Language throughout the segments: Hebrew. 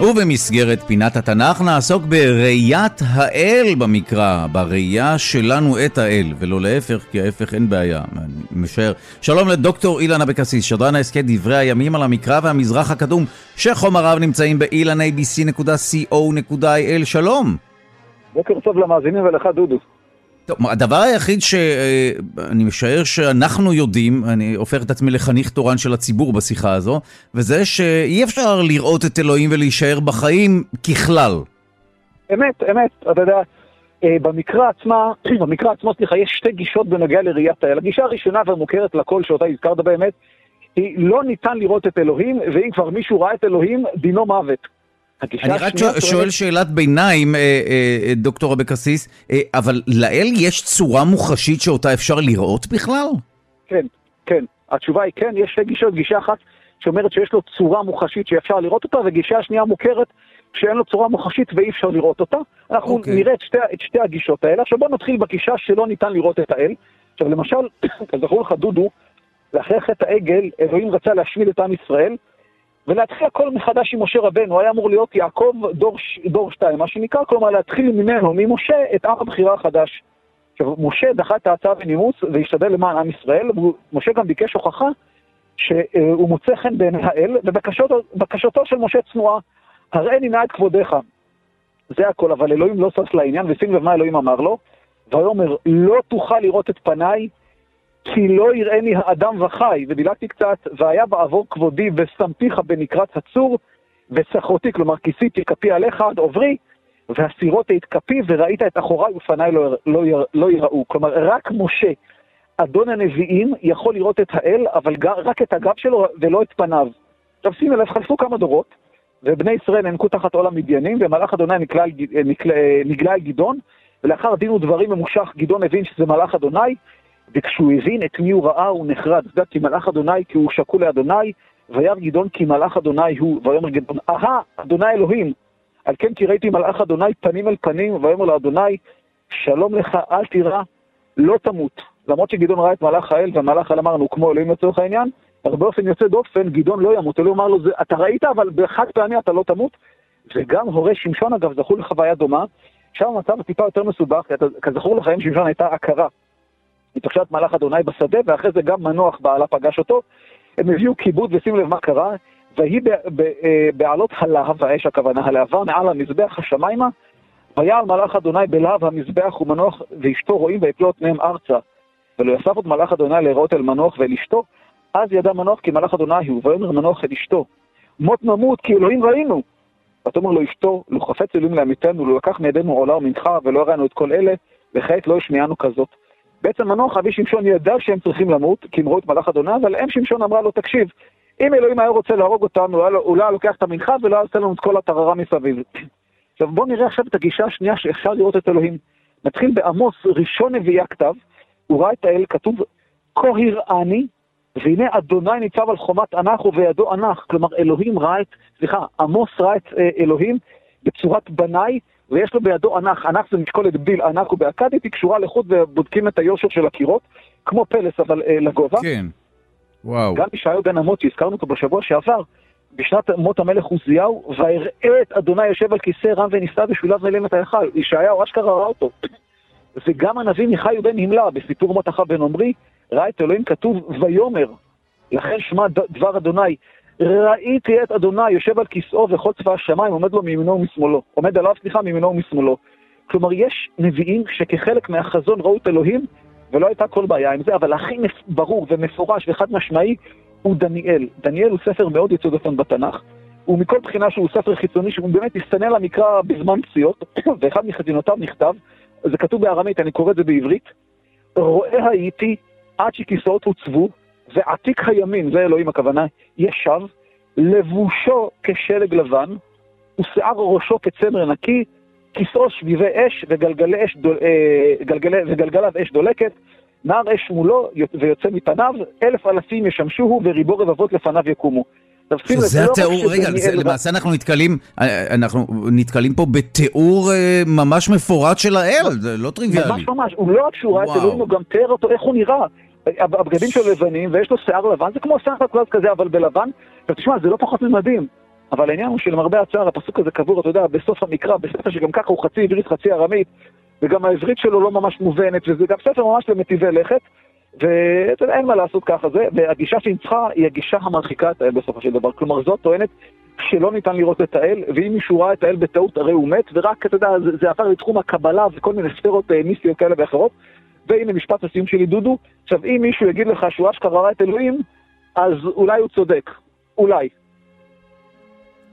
ובמסגרת פינת התנ"ך נעסוק בראיית האל במקרא, בראייה שלנו את האל, ולא להפך, כי ההפך אין בעיה, אני משער. שלום לדוקטור אילן אבקסיס, שדרן ההסכת דברי הימים על המקרא והמזרח הקדום, שחומריו נמצאים באילנabc.co.il, שלום. בוקר טוב למאזינים ולך דודו. טוב, הדבר היחיד שאני משער שאנחנו יודעים, אני הופך את עצמי לחניך תורן של הציבור בשיחה הזו, וזה שאי אפשר לראות את אלוהים ולהישאר בחיים ככלל. אמת, אמת, אתה יודע, אה, במקרא עצמה, במקרא עצמו, סליחה, יש שתי גישות בנוגע לראיית האל. הגישה הראשונה והמוכרת לכל שאותה הזכרת באמת, היא לא ניתן לראות את אלוהים, ואם כבר מישהו ראה את אלוהים, דינו מוות. אני רק שואל, שואל שאלת ביניים, אה, אה, דוקטור אבקסיס, אה, אבל לאל יש צורה מוחשית שאותה אפשר לראות בכלל? כן, כן. התשובה היא כן, יש שתי גישות, גישה אחת שאומרת שיש לו צורה מוחשית שאפשר לראות אותה, וגישה שנייה מוכרת שאין לו צורה מוחשית ואי אפשר לראות אותה. אנחנו okay. אוקיי. נראה את שתי, את שתי הגישות האלה. עכשיו בואו נתחיל בגישה שלא ניתן לראות את האל. עכשיו למשל, כזכור לך דודו, לאחרי חטא העגל, אלוהים רצה להשמיד את עם ישראל, ולהתחיל הכל מחדש עם משה רבנו, היה אמור להיות יעקב דור, דור שתיים, מה שנקרא, כלומר להתחיל ממנו, ממשה, את עם הבחירה החדש. עכשיו, משה דחה את ההצעה בנימוס והשתדל למען עם ישראל, ומשה גם ביקש הוכחה שהוא מוצא חן בעיני האל, ובקשתו של משה צנועה, הראני נא את כבודיך. זה הכל, אבל אלוהים לא שש לעניין, ושים לב מה אלוהים אמר לו, ויאמר, לא תוכל לראות את פניי, כי לא יראני האדם וחי, ודילגתי קצת, והיה בעבור כבודי ושמתיך בנקרת הצור, וסחרותי, כלומר כיסיתי כפי עליך עד עוברי, והסירות את כפי וראית את אחוריי ופניי לא, לא, לא יראו. כלומר, רק משה, אדון הנביאים, יכול לראות את האל, אבל רק את הגב שלו ולא את פניו. עכשיו שימי לב, חלפו כמה דורות, ובני ישראל נאנקו תחת עול המדיינים, ומלאך אדוני נגלה, נגלה, נגלה על גדעון, ולאחר דין ודברים ממושך גדעון הבין שזה מלאך אדוני, וכשהוא הבין את מי הוא ראה, הוא נחרד. יודע, כי מלאך אדוני, כי הוא שקול לאדוני, וירא גדעון כי מלאך אדוני הוא, ויאמר גדעון, אהה, אדוני אלוהים. על כן כי ראיתי מלאך אדוני פנים אל פנים, ויאמר לאדוני, שלום לך, אל תירא, לא תמות. למרות שגדעון ראה את מלאך האל, ומלאך האל אמרנו, כמו אלוהים לצורך העניין, אבל באופן יוצא דופן, גדעון לא ימות. אלוהים אמר לו, אתה ראית, אבל בחד פעמי אתה לא תמות. וגם הורי שמשון, אגב, זכו לחוויה דומה. שם המצב טיפה יותר מסובך, כזכור לך, אם שמשון הייתה עקרה. התרחשת מלאך אדוני בשדה, ואחרי זה גם מנוח בעלה פגש אותו. הם הביאו כיבוד, ושים לב מה קרה, ויהי אה, בעלות הלהב, האש הכוונה, הלהבה מעל המזבח השמיימה, ויעל מלאך אדוני בלהב המזבח ומנוח ואשתו רואים ויפלו את פניהם ארצה. ולא יסף עוד מלאך אדוני להיראות אל מנוח ואל אשתו, אז ידע מנוח כי מלאך אדוני הוא, ויאמר מנוח אל אשתו, מות נמות כי אלוהים ראינו. ותאמר לו אשתו, לו חפץ אלוהים לעמיתנו, לו לקח מידינו עולה ומנחה, ולא הראינו את כל אלה, וכעת לא השמיענו כזאת. בעצם מנוח אבי שמשון ידע שהם צריכים למות, כי הם ראו את מלאך אדוני, אבל אם שמשון אמרה לו, תקשיב, אם אלוהים היה רוצה להרוג אותנו, הוא לא היה לוקח את המנחה ולא היה עושה לנו את כל הטררה מסביב. עכשיו בואו נראה עכשיו את הגישה השנייה שאפשר לראות את אלוהים. נתחיל בעמוס, ראשון נביאי הכתב, הוא ראה את האל, כתוב, כה הראני, והנה אדוני ניצב על חומת ענך ובידו ענך. כלומר, אלוהים ראה את, סליחה, עמוס ראה את אה, אלוהים בצורת בנאי, ויש לו בידו ענך, ענך זה משקולת בדיל, ענך ובאכדית, היא קשורה לחוט ובודקים את היושר של הקירות, כמו פלס אבל אה, לגובה. כן, וואו. גם ישעיהו בן אמות, שהזכרנו אותו בשבוע שעבר, בשנת מות המלך עוזיהו, ויראה את אדוני יושב על כיסא רם ונישא בשוליו מלאים את ההיכל. ישעיהו אשכרה ראה אותו. וגם הנביא מיכאי בן הימלה, בסיפור מות אחאב בן עמרי, ראה את אלוהים כתוב ויאמר, לכן שמע דבר אדוני, ראיתי את אדוני יושב על כיסאו וכל צבא השמיים עומד לו מימינו ומשמאלו. עומד עליו, סליחה, מימינו ומשמאלו. כלומר, יש נביאים שכחלק מהחזון ראו את אלוהים, ולא הייתה כל בעיה עם זה, אבל הכי ברור ומפורש וחד משמעי הוא דניאל. דניאל הוא ספר מאוד יוצא דופן בתנ"ך. הוא מכל בחינה שהוא ספר חיצוני, שהוא באמת הסתנן למקרא בזמן פציעות, ואחד מחזינותיו נכתב, זה כתוב בארמית, אני קורא את זה בעברית, רואה הייתי עד שכיסאות הוצבו, ועתיק הימין, זה אלוהים הכוונה, ישב, לבושו כשלג לבן, ושיער ראשו כצמר נקי, כיסאו שביבי אש וגלגלי אש דול, אה, גלגלי, וגלגליו אש דולקת, נער אש מולו ויוצא מפניו, אלף אלפים ישמשוהו וריבו רבבות לפניו יקומו. זה לא התיאור, רגע, זה, למעשה אנחנו נתקלים, אה, אנחנו נתקלים פה בתיאור אה, ממש מפורט של האל, זה לא טריוויאלי. ממש ממש, הוא לא רק שהוא ראה את אלוהים, הוא גם תיאר אותו איך הוא נראה. הבגדים שלו לבנים, ויש לו שיער לבן, זה כמו שיער חקלאות כזה, אבל בלבן. עכשיו תשמע, זה לא פחות ממדהים. אבל העניין הוא שלמרבה הצער, הפסוק הזה קבור, אתה יודע, בסוף המקרא, בספר שגם ככה הוא חצי עברית, חצי ארמית, וגם העברית שלו לא ממש מובנת, וזה גם ספר ממש למטיבי לכת, ואתה יודע, אין מה לעשות ככה זה, והגישה שניצחה היא הגישה המרחיקה את האל בסופו של דבר. כלומר, זאת טוענת שלא ניתן לראות את האל, ואם מישהו ראה את האל בטעות, הרי הוא מת, ורק, אתה יודע, זה, זה עבר לתחום הקבלה וכל מיני ספרות אה, מיסטיות כאלה ואחרות. והנה משפט הסיום שלי, דודו. עכשיו, אם מישהו יגיד לך שהוא אשכרה ראה את אלוהים, אז אולי הוא צודק. אולי.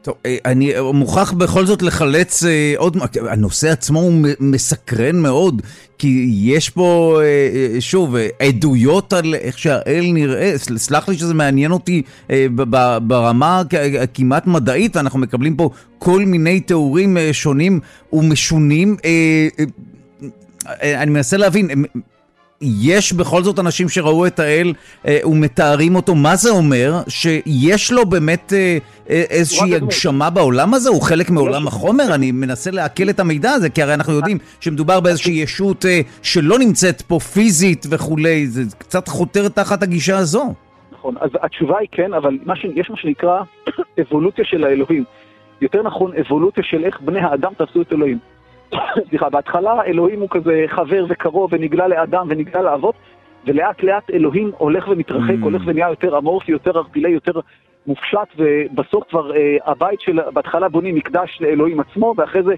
טוב, אה, אני מוכרח בכל זאת לחלץ אה, עוד, הנושא עצמו הוא מסקרן מאוד, כי יש פה, אה, שוב, עדויות על איך שהאל נראה, סלח לי שזה מעניין אותי ברמה כמעט מדעית, ואנחנו מקבלים פה כל מיני תיאורים שונים ומשונים. אני מנסה להבין, יש בכל זאת אנשים שראו את האל אה, ומתארים אותו, מה זה אומר? שיש לו באמת אה, אה איזושהי הגשמה בעולם הזה? הוא חלק מעולם החומר? אני מנסה לעכל את המידע הזה, כי הרי אנחנו יודעים שמדובר באיזושהי ישות אה, שלא נמצאת פה פיזית וכולי, זה קצת חותר תחת הגישה הזו. נכון, אז התשובה היא כן, אבל ש... יש מה שנקרא אבולוציה של האלוהים. יותר נכון, אבולוציה של איך בני האדם תפסו את אלוהים. סליחה, בהתחלה אלוהים הוא כזה חבר וקרוב ונגלה לאדם ונגלה לאבות, ולאט לאט אלוהים הולך ומתרחק, mm. הולך ונהיה יותר אמורפי, יותר ערפילי, יותר מופשט, ובסוף כבר אה, הבית של, בהתחלה בונים מקדש לאלוהים עצמו, ואחרי זה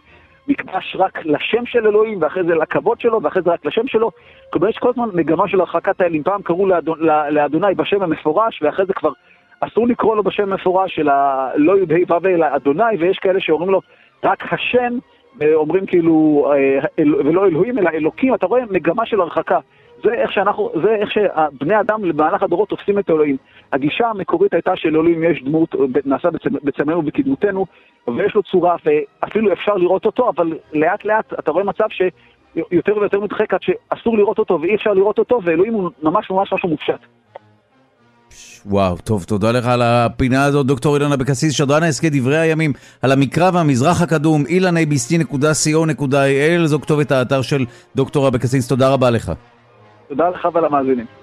מקדש רק לשם של אלוהים, ואחרי זה לכבוד שלו, ואחרי זה רק לשם שלו. כלומר, יש כל הזמן מגמה של הרחקת האלים. פעם קראו לאדון, לאדוני בשם המפורש, ואחרי זה כבר אסור לקרוא לו בשם המפורש, אלא לא י"ה ו"ו אלא אדוני, ויש כאלה שאומרים לו רק השם. אומרים כאילו, אה, אל, ולא אלוהים אלא אלוקים, אתה רואה מגמה של הרחקה. זה איך שאנחנו, זה איך שבני אדם במהלך הדורות תופסים את אלוהים. הגישה המקורית הייתה שלאלוהים יש דמות, נעשה בצמאנו ובקדמותנו, ויש לו צורה, ואפילו אפשר לראות אותו, אבל לאט לאט אתה רואה מצב שיותר ויותר מתרחק עד שאסור לראות אותו ואי אפשר לראות אותו, ואלוהים הוא ממש ממש משהו מופשט. וואו, טוב, תודה לך על הפינה הזאת, דוקטור אילן אבקסיס, שדרן ההסכת דברי הימים, על המקרא והמזרח הקדום, ilanabc.co.il, זו כתובת האתר של דוקטור אבקסיס, תודה רבה לך. תודה לך ולמאזינים.